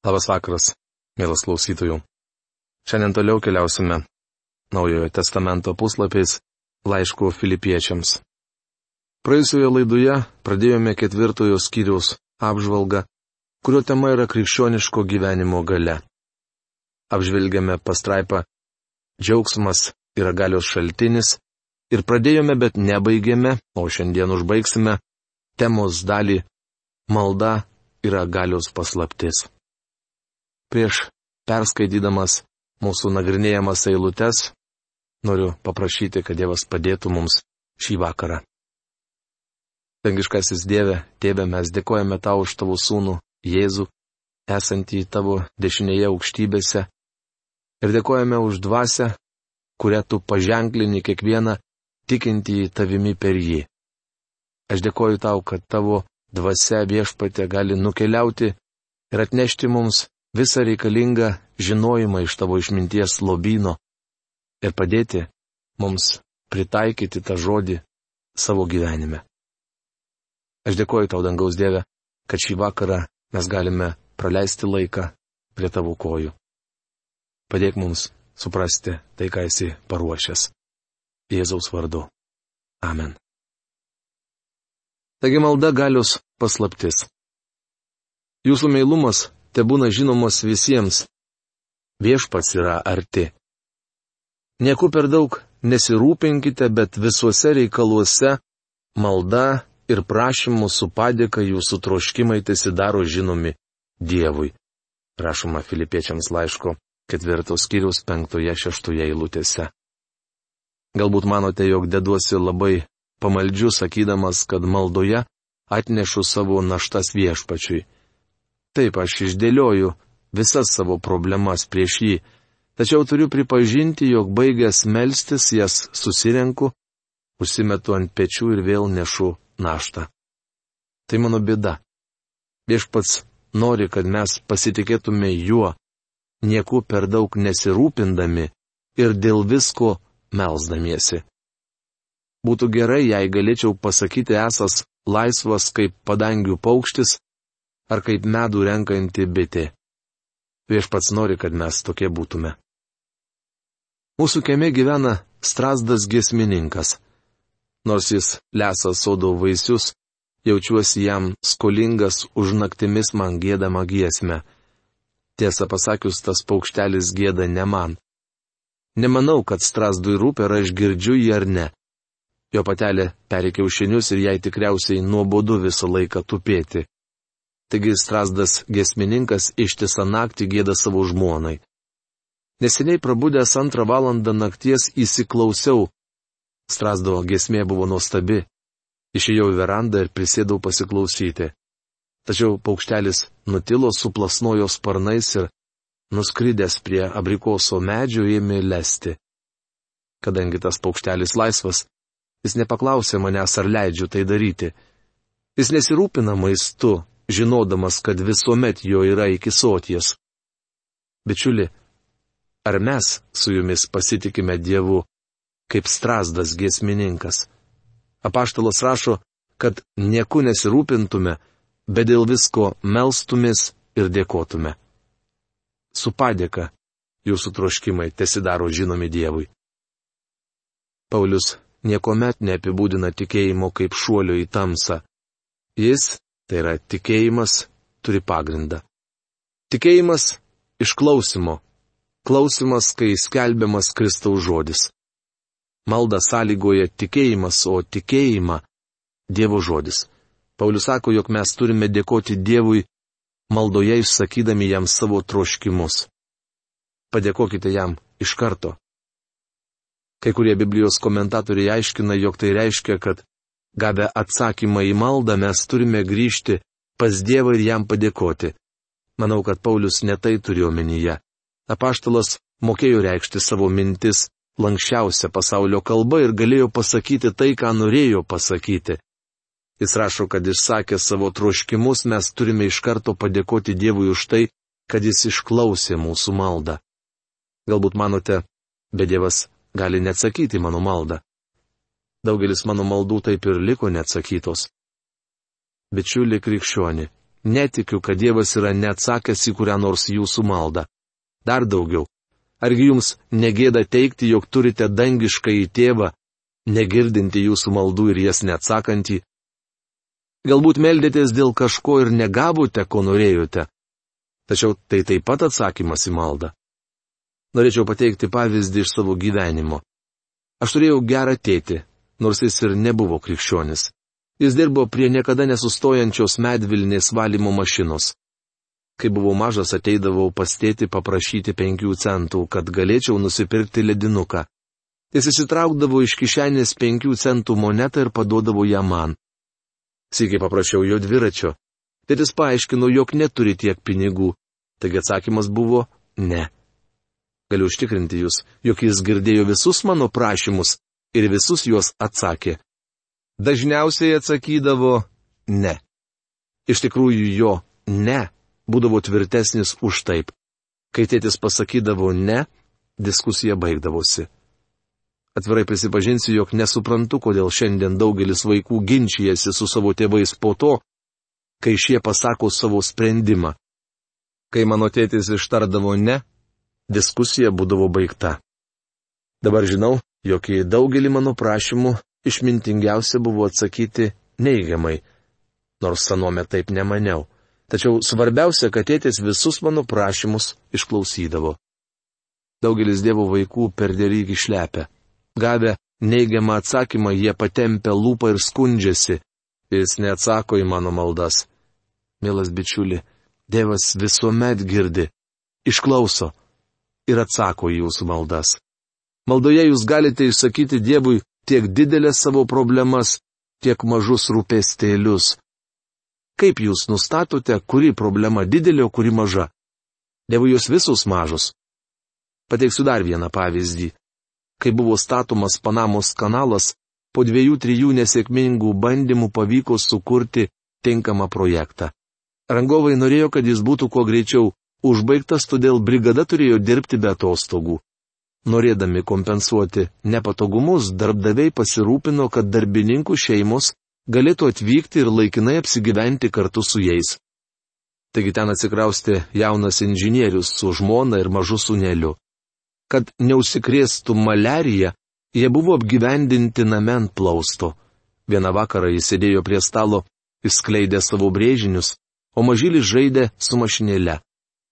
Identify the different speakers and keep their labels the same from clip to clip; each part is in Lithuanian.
Speaker 1: Labas vakaras, mielas klausytojų. Šiandien toliau keliausime Naujojo testamento puslapiais laiškų filipiečiams. Praėjusioje laidoje pradėjome ketvirtojo skyriaus apžvalgą, kurio tema yra krikščioniško gyvenimo gale. Apžvelgėme pastraipą Džiaugsmas yra galios šaltinis ir pradėjome, bet nebaigėme, o šiandien užbaigsime temos dalį Malda yra galios paslaptis. Prieš perskaitydamas mūsų nagrinėjamas eilutes, noriu paprašyti, kad Dievas padėtų mums šį vakarą. Dangiškasis Dieve, Tėve, mes dėkojame tau už tavo sūnų Jėzų, esantį tavo dešinėje aukštybėse, ir dėkojame už dvasę, kurią tu paženklini kiekvieną tikintį tavimi per jį. Aš dėkoju tau, kad tavo dvasia viešpatė gali nukeliauti ir atnešti mums visą reikalingą žinojimą iš tavo išminties lobino ir padėti mums pritaikyti tą žodį savo gyvenime. Aš dėkoju tau, dangaus Dieve, kad šį vakarą mes galime praleisti laiką prie tavo kojų. Padėk mums suprasti tai, ką esi paruošęs. Jėzaus vardu. Amen. Taigi malda galios paslaptis. Jūsų meilumas te būna žinomos visiems. Viešpats yra arti. Nieku per daug nesirūpinkite, bet visuose reikaluose malda ir prašymų su padėka jūsų troškimai tisidaro žinomi Dievui. Rašoma Filipiečiams laiško ketvirtos skyriaus penktoje šeštoje eilutėse. Galbūt manote, jog deduosi labai pamaldžiu sakydamas, kad maldoje atnešu savo naštas viešpačiui. Taip, aš išdėlioju visas savo problemas prieš jį, tačiau turiu pripažinti, jog baigęs melstis jas susirenku, užsimetu ant pečių ir vėl nešu naštą. Tai mano bėda. Viešpats nori, kad mes pasitikėtume juo, nieku per daug nesirūpindami ir dėl visko melzdamiesi. Būtų gerai, jei galėčiau pasakyti esas laisvas kaip padangių paukštis, ar kaip medų renkanti bitė. Viešpats nori, kad mes tokie būtume. Mūsų kieme gyvena Strasdas giesmininkas. Nors jis lesa sodo vaisius, jaučiuosi jam skolingas už naktimis man gėdamą giesmę. Tiesą pasakius, tas paukštelis gėda ne man. Nemanau, kad Strasdui rūpia, ar aš girdžiu jį ar ne. Jo patelė perė kiaušinius ir jai tikriausiai nuobodu visą laiką tupėti. Taigi Strasdas gesmininkas ištisą naktį gėda savo žmonai. Neseniai prabudęs antrą valandą nakties įsiklausiau. Strasdo gesmė buvo nuostabi. Išėjau į verandą ir prisėdau pasiklausyti. Tačiau paukštelis nutilo, suplasnojo sparnais ir, nuskridęs prie abrikoso medžio, ėmė lesti. Kadangi tas paukštelis laisvas, jis nepaklausė manęs, ar leidžiu tai daryti. Jis nesirūpina maistu, žinodamas, kad visuomet jo yra iki soties. Bičiuli, ar mes su jumis pasitikime Dievu, kaip Strasdas giesmininkas? Apaštalas rašo, kad nieku nesirūpintume, bet dėl visko melstumės ir dėkotume. Su padėka jūsų troškimai tesidaro žinomi Dievui. Paulius niekuomet neapibūdina tikėjimo kaip šuolio į tamsą. Jis tai yra tikėjimas, turi pagrindą. Tikėjimas iš klausimo. Klausimas, kai skelbiamas Kristaus žodis. Malda sąlygoja tikėjimas, o tikėjimą - Dievo žodis. Paulius sako, jog mes turime dėkoti Dievui maldoje išsakydami jam savo troškimus. Padėkokite jam iš karto. Kai kurie Biblijos komentatoriai aiškina, jog tai reiškia, kad Gavę atsakymą į maldą mes turime grįžti pas Dievą ir jam padėkoti. Manau, kad Paulius netai turėjo omenyje. Apaštalas mokėjo reikšti savo mintis lankščiausia pasaulio kalba ir galėjo pasakyti tai, ką norėjo pasakyti. Jis rašo, kad išsakė savo troškimus mes turime iš karto padėkoti Dievui už tai, kad jis išklausė mūsų maldą. Galbūt manote, bet Dievas gali neatsakyti mano maldą. Daugelis mano maldų taip ir liko neatsakytos. Bičiuli krikščioni, netikiu, kad Dievas yra neatsakęs į kurią nors jūsų maldą. Dar daugiau. Argi jums negėda teikti, jog turite dangišką į tėvą, negirdinti jūsų maldų ir jas neatsakantį? Galbūt meldėtės dėl kažko ir negavote, ko norėjote. Tačiau tai taip pat atsakymas į maldą. Norėčiau pateikti pavyzdį iš savo gyvenimo. Aš turėjau gerą tėtį, nors jis ir nebuvo krikščionis. Jis dirbo prie niekada nesustojančios medvilnės valymo mašinos. Kai buvau mažas, ateidavau pastėti paprašyti penkių centų, kad galėčiau nusipirkti ledinuką. Jis įsitraukdavo iš kišenės penkių centų monetą ir paduodavo ją man. Sėkiai paprašiau jo dviračio. Tėtis paaiškino, jog neturi tiek pinigų. Taigi atsakymas buvo ne. Galiu užtikrinti jūs, jog jis girdėjo visus mano prašymus ir visus juos atsakė dažniausiai atsakydavo ne. Iš tikrųjų jo ne būdavo tvirtesnis už taip. Kai tėtis pasakydavo ne, diskusija baigdavosi. Atvirai prisipažinsiu, jog nesuprantu, kodėl šiandien daugelis vaikų ginčijasi su savo tėvais po to, kai šie pasako savo sprendimą. Kai mano tėtis ištardavo ne, diskusija būdavo baigta. Dabar žinau, jog į daugelį mano prašymų išmintingiausia buvo atsakyti neigiamai, nors sanuome taip nemaniau. Tačiau svarbiausia, kad tėtis visus mano prašymus išklausydavo. Daugelis Dievo vaikų perdėlyg išlepia. Gavę neigiamą atsakymą, jie patempia lūpą ir skundžiasi. Jis neatsako į mano maldas. Mielas bičiuli, Dievas visuomet girdi, išklauso ir atsako į jūsų maldas. Maldoje jūs galite išsakyti Dievui tiek didelės savo problemas, tiek mažus rūpestėlius. Kaip jūs nustatote, kuri problema didelė, o kuri maža? Dievui jūs visus mažus. Pateiksiu dar vieną pavyzdį. Kai buvo statomas Panamos kanalas, po dviejų, trijų nesėkmingų bandymų pavyko sukurti tinkamą projektą. Rangovai norėjo, kad jis būtų kuo greičiau užbaigtas, todėl brigada turėjo dirbti be atostogų. Norėdami kompensuoti nepatogumus, darbdaviai pasirūpino, kad darbininkų šeimos galėtų atvykti ir laikinai apsigyventi kartu su jais. Taigi ten atsikraustė jaunas inžinierius su žmona ir mažu suneliu. Kad neusikrėstų malerija, jie buvo apgyvendinti name ant plausto. Vieną vakarą jis sėdėjo prie stalo, išskleidė savo brėžinius, o mažylis žaidė su mašinėle.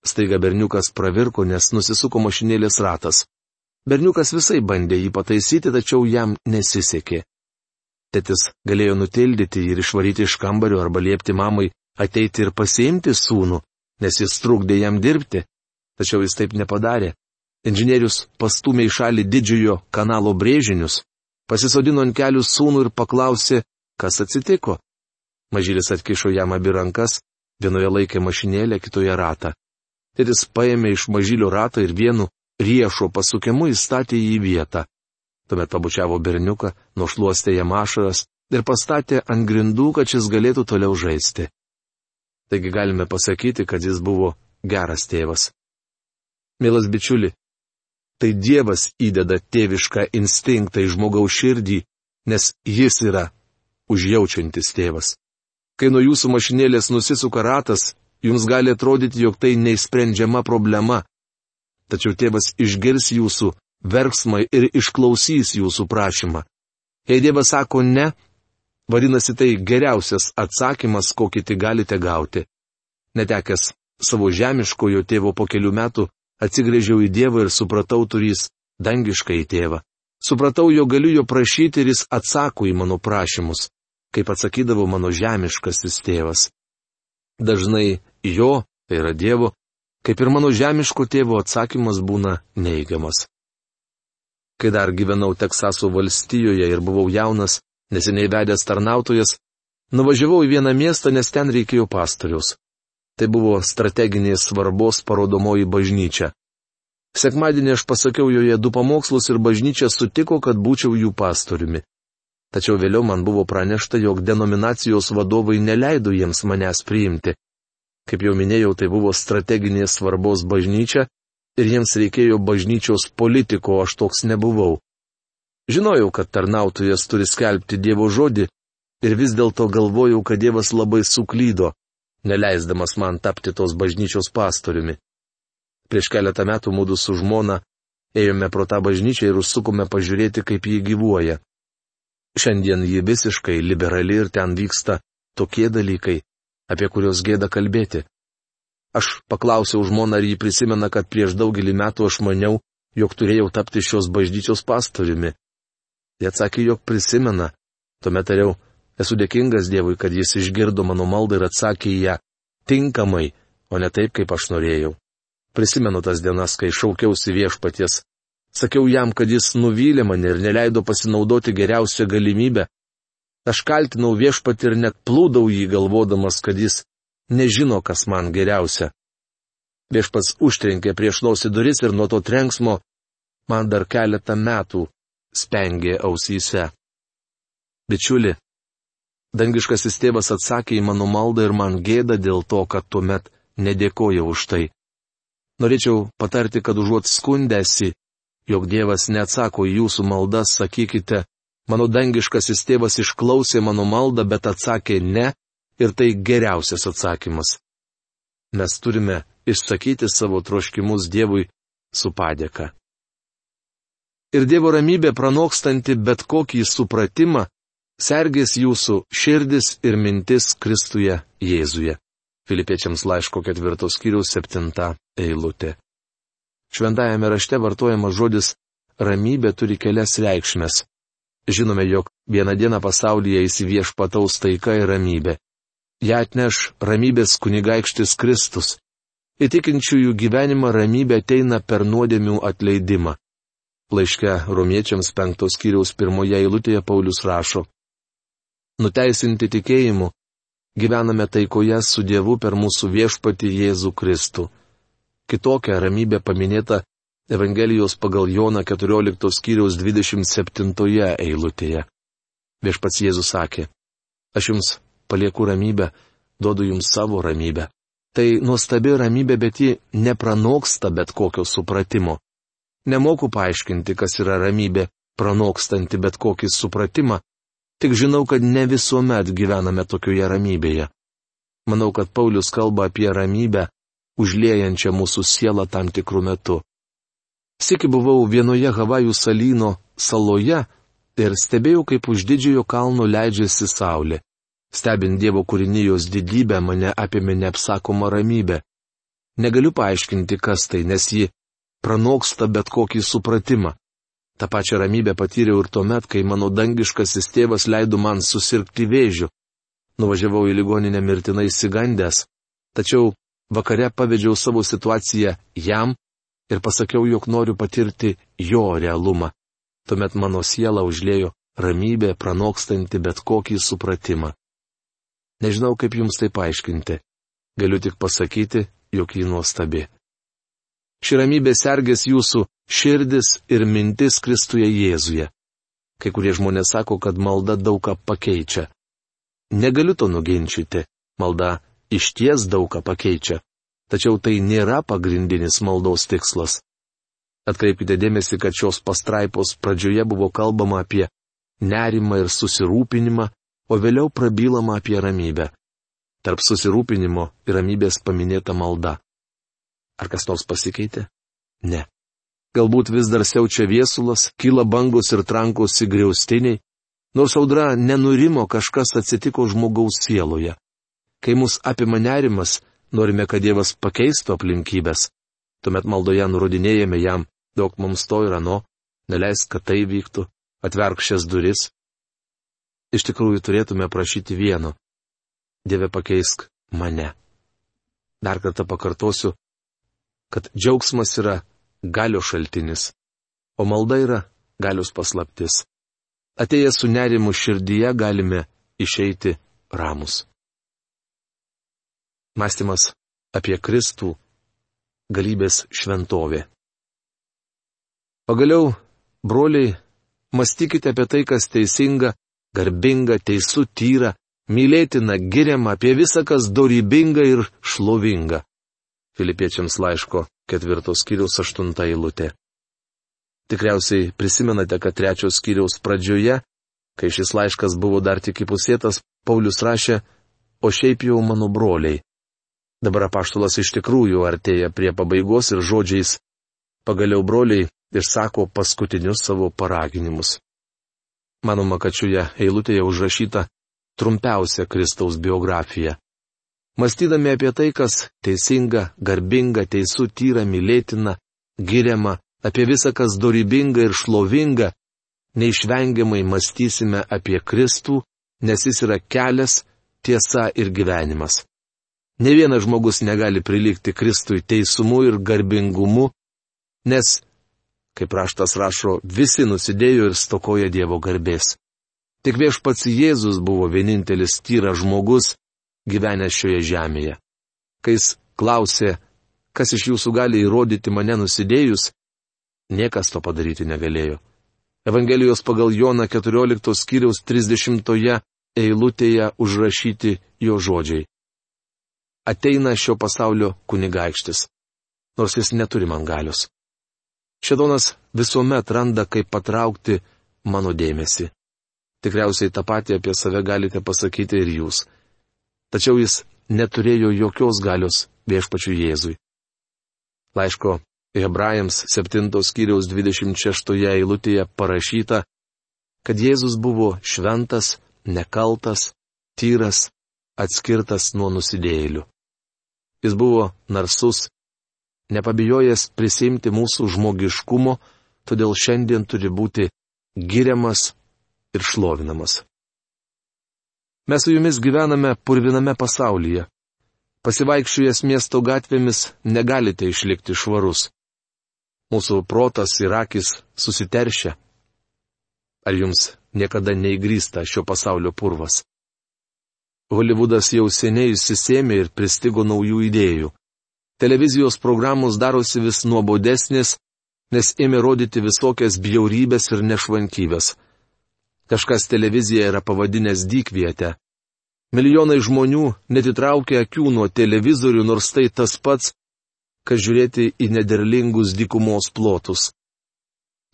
Speaker 1: Staiga berniukas pravirko, nes nusisuko mašinėlės ratas. Berniukas visai bandė jį pataisyti, tačiau jam nesisekė. Tėtis galėjo nutildyti ir išvaryti iš kambario arba liepti mamai ateiti ir pasiimti sūnų, nes jis trukdė jam dirbti, tačiau jis taip nepadarė. Inžinierius pastumė į šalį didžiojo kanalo brėžinius, pasisodino ant kelių sūnų ir paklausė, kas atsitiko. Mažylis atkišo jam abi rankas, vienoje laikė mašinėlę, kitoje ratą. Tėtis paėmė iš mažylio ratą ir vienu riešo pasukimu įstatė jį į vietą. Tuomet pabučiavo berniuką, nušluostė jam ašaras ir pastatė ant grindų, kad šis galėtų toliau žaisti. Taigi galime pasakyti, kad jis buvo geras tėvas. Mielas bičiuli, tai Dievas įdeda tėvišką instinktą į žmogaus širdį, nes jis yra užjaučiantis tėvas. Kai nuo jūsų mašinėlės nusisuka ratas, jums gali atrodyti, jog tai neįsprendžiama problema, tačiau tėvas išgirs jūsų verksmą ir išklausys jūsų prašymą. Jei Dievas sako ne, vadinasi tai geriausias atsakymas, kokį tik galite gauti. Netekęs savo žemiškojo tėvo po kelių metų, atsigrėžiau į Dievą ir supratau turys dangišką į tėvą. Supratau, jo galiu jo prašyti ir jis atsako į mano prašymus, kaip atsakydavo mano žemiškasis tėvas. Dažnai jo, tai yra Dievo, kaip ir mano žemiško tėvo atsakymas būna neigiamas. Kai dar gyvenau Teksaso valstijoje ir buvau jaunas, neseniai vedęs tarnautojas, nuvažiavau į vieną miestą, nes ten reikėjo pastorius. Tai buvo strateginės svarbos parodomoji bažnyčia. Sekmadienį aš pasakiau joje du pamokslus ir bažnyčia sutiko, kad būčiau jų pastoriumi. Tačiau vėliau man buvo pranešta, jog denominacijos vadovai neleido jiems manęs priimti. Kaip jau minėjau, tai buvo strateginės svarbos bažnyčia ir jiems reikėjo bažnyčios politiko, aš toks nebuvau. Žinojau, kad tarnautojas turi skelbti Dievo žodį ir vis dėlto galvojau, kad Dievas labai suklydo, neleisdamas man tapti tos bažnyčios pastoriumi. Prieš keletą metų mūdu su žmona ėjome pro tą bažnyčią ir užsukome pažiūrėti, kaip jį gyvuoja. Šiandien ji visiškai liberali ir ten vyksta tokie dalykai, apie kuriuos gėda kalbėti. Aš paklausiau žmoną, ar jį prisimena, kad prieš daugelį metų aš maniau, jog turėjau tapti šios bažnyčios pastoriumi. Jie atsakė, jog prisimena. Tuomet tariau, esu dėkingas Dievui, kad jis išgirdo mano maldą ir atsakė į ją tinkamai, o ne taip, kaip aš norėjau. Prisimenu tas dienas, kai šaukiausi viešpaties. Sakiau jam, kad jis nuvylė mane ir neleido pasinaudoti geriausią galimybę. Aš kaltinau viešpatį ir net plūdau jį galvodamas, kad jis nežino, kas man geriausia. Viešpats užtrenkė prieš nosį duris ir nuo to trenksmo man dar keletą metų spengė ausyse. Bičiuli, dangiškasis tėvas atsakė į mano maldą ir man gėda dėl to, kad tuomet nedėkoja už tai. Norėčiau patarti, kad užuot skundęsi, jog Dievas neatsako į jūsų maldas, sakykite, mano dangiškasis tėvas išklausė mano maldą, bet atsakė ne, ir tai geriausias atsakymas. Mes turime išsakyti savo troškimus Dievui su padėka ir Dievo ramybė pranokstanti bet kokį supratimą, sergės jūsų širdis ir mintis Kristuje Jėzuje. Filipiečiams laiško ketvirtos skyriaus septinta eilutė. Šventajame rašte vartojamas žodis ramybė turi kelias reikšmės. Žinome, jog vieną dieną pasaulyje įsiviešpataus taika ir ramybė. Ja atneš ramybės kunigaikštis Kristus. Įtikinčiųjų gyvenimą ramybė ateina per nuodėmių atleidimą. Laiške romiečiams penktos kiriaus pirmoje eilutėje Paulius rašo. Nuteisinti tikėjimu, gyvename taikoje su Dievu per mūsų viešpati Jėzų Kristų. Kitokia ramybė paminėta Evangelijos pagal Joną 14 skyriaus 27 eilutėje. Viešpats Jėzus sakė, aš jums palieku ramybę, duodu jums savo ramybę. Tai nuostabi ramybė, bet ji nepranoksta bet kokio supratimo. Nemoku paaiškinti, kas yra ramybė, pranokstanti bet kokį supratimą, tik žinau, kad ne visuomet gyvename tokioje ramybėje. Manau, kad Paulius kalba apie ramybę, užliejančią mūsų sielą tam tikrų metų. Sėki buvau vienoje Havajų salyno saloje ir stebėjau, kaip už didžiojo kalno leidžiasi saulė. Stebint Dievo kūrinijos didybę mane apėmė neapsakoma ramybė. Negaliu paaiškinti, kas tai, nes ji pranoksta bet kokį supratimą. Ta pačia ramybė patyriau ir tuomet, kai mano dangiškasis tėvas leido man susirgti vėžiu. Nuvažiavau į ligoninę mirtinai įsigandęs, tačiau vakare pavedžiau savo situaciją jam ir pasakiau, jog noriu patirti jo realumą. Tuomet mano siela užlėjo ramybė pranokstanti bet kokį supratimą. Nežinau, kaip jums tai paaiškinti. Galiu tik pasakyti, jog ji nuostabi. Ši ramybė sergės jūsų širdis ir mintis Kristuje Jėzuje. Kai kurie žmonės sako, kad malda daug ką pakeičia. Negaliu to nuginčyti. Malda iš ties daug ką pakeičia. Tačiau tai nėra pagrindinis maldos tikslas. Atkreipkite dėmesį, kad šios pastraipos pradžioje buvo kalbama apie nerimą ir susirūpinimą, o vėliau prabylama apie ramybę. Tarp susirūpinimo ir ramybės paminėta malda. Ar kas nors pasikeitė? Ne. Galbūt vis dar siaučia viesulas, kyla bangos ir trankosi griaustiniai, nors audra nenurimo, kažkas atsitiko žmogaus sieloje. Kai mus apima nerimas, norime, kad Dievas pakeistų aplinkybės. Tuomet maldoje nurodinėjame jam, daug mums to ir ano, neleisk, kad tai vyktų, atverk šias duris. Iš tikrųjų turėtume prašyti vieno. Dieve pakeisk mane. Dar kartą pakartosiu, kad džiaugsmas yra galio šaltinis, o malda yra galios paslaptis. Atėję su nerimu širdyje galime išeiti ramus. Mąstymas apie Kristų - galybės šventovė. Pagaliau, broliai, mąstykite apie tai, kas teisinga, garbinga, teisų, tyra, mylėtina, giriama, apie visą, kas dorybinga ir šlovinga. Filipiečiams laiško ketvirtos skyriaus aštunta eilutė. Tikriausiai prisimenate, kad trečios skyriaus pradžioje, kai šis laiškas buvo dar tik įpusėtas, Paulius rašė, o šiaip jau mano broliai, Dabar apaštalas iš tikrųjų artėja prie pabaigos ir žodžiais pagaliau broliai išsako paskutinius savo paraginimus. Manoma, kad šioje eilutėje užrašyta trumpiausia Kristaus biografija. Mąstydami apie tai, kas teisinga, garbinga, teisų, tyra, mylėtina, giriama, apie visą, kas dorybinga ir šlovinga, neišvengiamai mąstysime apie Kristų, nes jis yra kelias, tiesa ir gyvenimas. Ne vienas žmogus negali prilygti Kristui teisumu ir garbingumu, nes, kaip raštas rašo, visi nusidėjo ir stokoja Dievo garbės. Tik viešpats Jėzus buvo vienintelis tyras žmogus gyvenęs šioje žemėje. Kai jis klausė, kas iš jūsų gali įrodyti mane nusidėjus, niekas to padaryti negalėjo. Evangelijos pagal Joną 14 skyriaus 30 eilutėje užrašyti jo žodžiai. Ateina šio pasaulio kunigaikštis, nors jis neturi man galios. Šedonas visuomet randa, kaip patraukti mano dėmesį. Tikriausiai tą patį apie save galite pasakyti ir jūs. Tačiau jis neturėjo jokios galios viešpačių Jėzui. Laiško Hebrajams 7 skyriaus 26 eilutėje parašyta, kad Jėzus buvo šventas, nekaltas, tyras, atskirtas nuo nusidėjėlių. Jis buvo narsus, nepabijojęs prisimti mūsų žmogiškumo, todėl šiandien turi būti giriamas ir šlovinamas. Mes su jumis gyvename purviname pasaulyje. Pasivaikščiojęs miesto gatvėmis negalite išlikti švarus. Mūsų protas ir akis susiteršia. Ar jums niekada neįgrysta šio pasaulio purvas? Holivudas jau seniai įsisėmė ir pristigo naujų idėjų. Televizijos programos darosi vis nuobodesnės, nes ėmė rodyti visokias bjaurybės ir nešvankybės. Kažkas televiziją yra pavadinęs dykvietę. Milijonai žmonių netitraukia akių nuo televizorių, nors tai tas pats, kad žiūrėti į nederlingus dykumos plotus.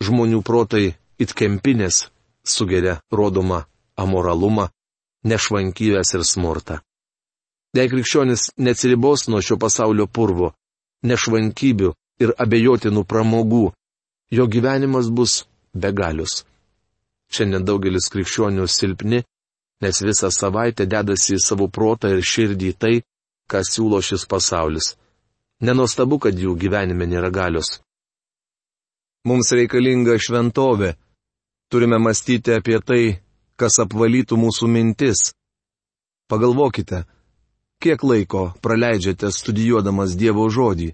Speaker 1: Žmonių protai it kempinės sugeria rodomą amoralumą, nešvankybės ir smurtą. Jei krikščionis neatsiribos nuo šio pasaulio purvo, nešvankybių ir abejotinų pramogų, jo gyvenimas bus begalius. Šiandien daugelis krikščionių silpni, nes visą savaitę dedasi į savo protą ir širdį tai, ką siūlo šis pasaulis. Nenostabu, kad jų gyvenime nėra galios. Mums reikalinga šventovė. Turime mąstyti apie tai, kas apvalytų mūsų mintis. Pagalvokite, kiek laiko praleidžiate studijuodamas Dievo žodį.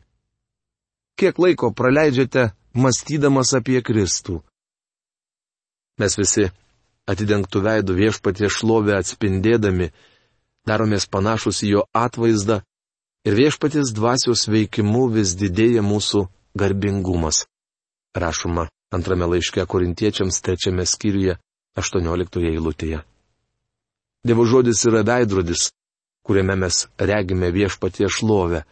Speaker 1: Kiek laiko praleidžiate mąstydamas apie Kristų. Mes visi, atidengtų veidų viešpatie šlovę atspindėdami, daromės panašus į jo atvaizdą ir viešpatės dvasios veikimu vis didėja mūsų garbingumas. Rašoma antrame laiške korintiečiams trečiame skyriuje 18 eilutėje. Dievo žodis yra veidrodis, kuriame mes regime viešpatie šlovę.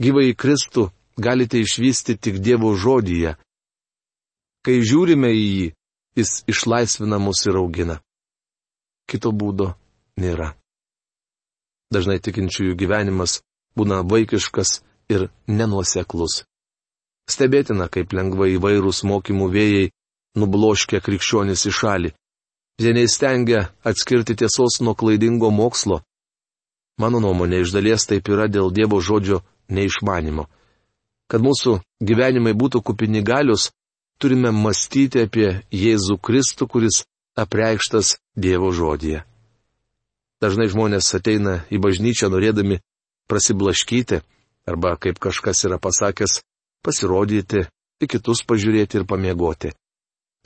Speaker 1: Gyvai Kristų galite išvysti tik Dievo žodyje. Kai žiūrime į jį, jis išlaisvina mus ir augina. Kito būdo nėra. Dažnai tikinčiųjų gyvenimas būna vaikiškas ir nenuoseklus. Stebėtina, kaip lengvai įvairūs mokymų vėjai nubloškia krikščionis į šalį. Jie neįstengia atskirti tiesos nuo klaidingo mokslo. Mano nuomonė iš dalies taip yra dėl Dievo žodžio neišmanimo. Kad mūsų gyvenimai būtų kupini galius, turime mąstyti apie Jėzų Kristų, kuris apreikštas Dievo žodėje. Dažnai žmonės ateina į bažnyčią norėdami prasiblaškyti, arba, kaip kažkas yra pasakęs, pasirodyti, į kitus pažiūrėti ir pamiegoti.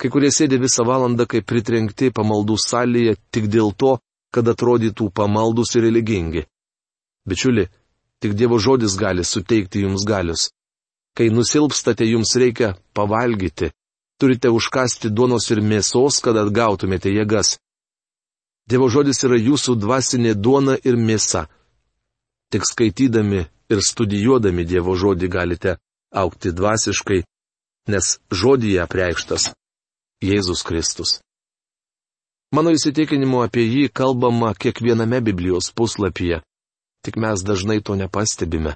Speaker 1: Kai kurie sėdi visą valandą kaip pritrenkti pamaldų salėje tik dėl to, kad atrodytų pamaldus ir religingi. Bičiuli, tik Dievo žodis gali suteikti jums galius. Kai nusilpstate, jums reikia pavalgyti. Turite užkasti duonos ir mėsos, kad atgautumėte jėgas. Dievo žodis yra jūsų dvasinė duona ir mėsa. Tik skaitydami ir studijuodami Dievo žodį galite aukti dvasiškai, nes žodyje apreikštas Jėzus Kristus. Mano įsitikinimu apie jį kalbama kiekviename Biblijos puslapyje. tik mes dažnai to nepastebime.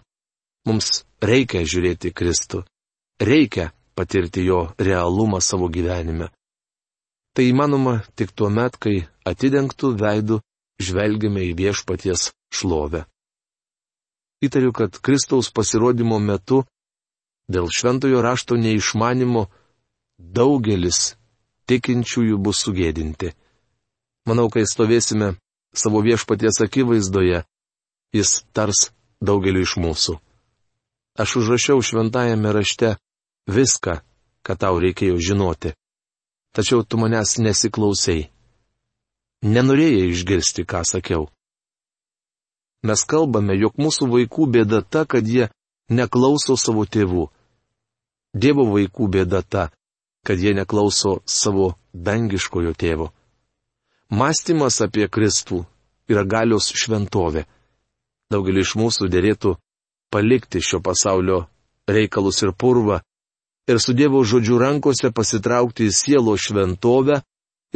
Speaker 1: Mums reikia žiūrėti Kristų. Reikia patirti jo realumą savo gyvenime. Tai įmanoma tik tuo met, kai atidengtų veidų žvelgiame į viešpaties šlovę. Įtariu, kad Kristaus pasirodymo metu dėl šventojo rašto neišmanimo daugelis tikinčiųjų bus sugėdinti. Manau, kai stovėsime savo viešpaties akivaizdoje, jis tars daugeliu iš mūsų. Aš užrašiau šventajame rašte viską, ką tau reikėjo žinoti. Tačiau tu manęs nesiklausai. Nenorėjai išgirsti, ką sakiau. Mes kalbame, jog mūsų vaikų bėda ta, kad jie neklauso savo tėvų. Dievo vaikų bėda ta, kad jie neklauso savo dangiškojo tėvo. Mąstymas apie Kristų yra galios šventovė. Daugelį iš mūsų dėrėtų palikti šio pasaulio reikalus ir purvą ir su Dievo žodžiu rankose pasitraukti į sielo šventovę,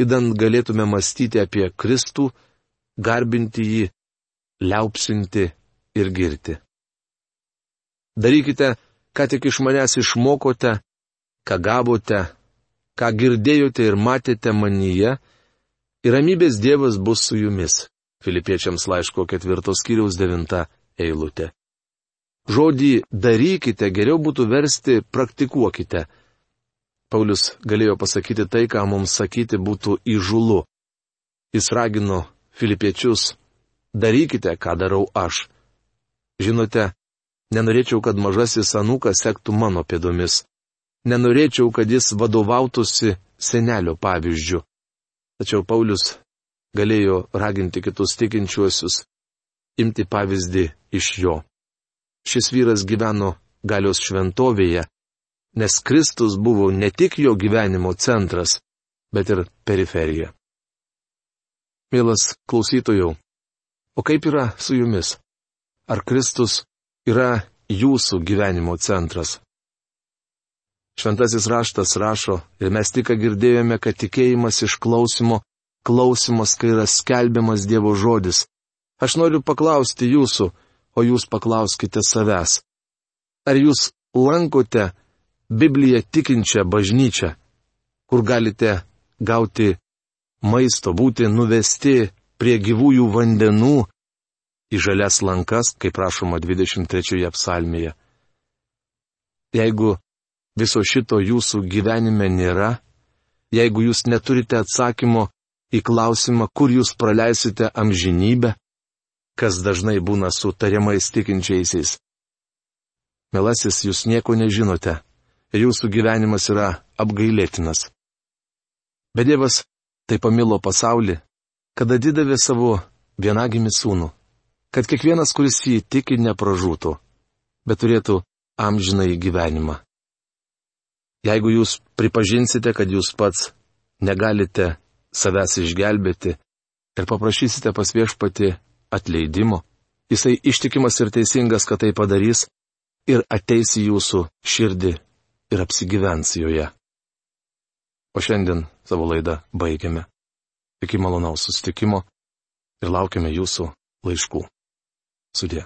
Speaker 1: įdant galėtume mąstyti apie Kristų, garbinti jį liaupsinti ir girti. Darykite, ką tik iš manęs išmokote, ką gavote, ką girdėjote ir matėte manyje, ir ramybės Dievas bus su jumis. Filipiečiams laiško ketvirtos kiriaus devinta eilutė. Žodį darykite geriau būtų versti praktikuokite. Paulius galėjo pasakyti tai, ką mums sakyti būtų įžulu. Jis ragino filipiečius darykite, ką darau aš. Žinote, nenorėčiau, kad mažasis anūkas sektų mano pėdomis. Nenorėčiau, kad jis vadovautųsi senelio pavyzdžių. Tačiau Paulius galėjo raginti kitus tikinčiuosius imti pavyzdį iš jo. Šis vyras gyveno galios šventovėje, nes Kristus buvo ne tik jo gyvenimo centras, bet ir periferija. Mielas klausytojų, O kaip yra su jumis? Ar Kristus yra jūsų gyvenimo centras? Šventasis raštas rašo, ir mes tik girdėjome, kad tikėjimas iš klausimo, klausimas, kai yra skelbiamas Dievo žodis. Aš noriu paklausti jūsų, o jūs paklauskite savęs. Ar jūs lankote Bibliją tikinčią bažnyčią, kur galite gauti maisto, būti nuvesti prie gyvųjų vandenų į žalias lankas, kaip prašoma 23 psalmėje. Jeigu viso šito jūsų gyvenime nėra, jeigu jūs neturite atsakymo į klausimą, kur jūs praleisite amžinybę, kas dažnai būna su tariamais tikinčiaisiais. Melasis, jūs nieko nežinote ir jūsų gyvenimas yra apgailėtinas. Bet Dievas tai pamilo pasaulį, kad atidavė savo vienagimį sūnų, kad kiekvienas, kuris jį tiki, nepražūtų, bet turėtų amžiną į gyvenimą. Jeigu jūs pripažinsite, kad jūs pats negalite savęs išgelbėti ir paprašysite pas viešpati atleidimo, jisai ištikimas ir teisingas, kad tai padarys ir ateis į jūsų širdį ir apsigyvens joje. O šiandien savo laidą baigiame. Iki malonaus sustikimo ir laukiame jūsų laiškų. Sudė.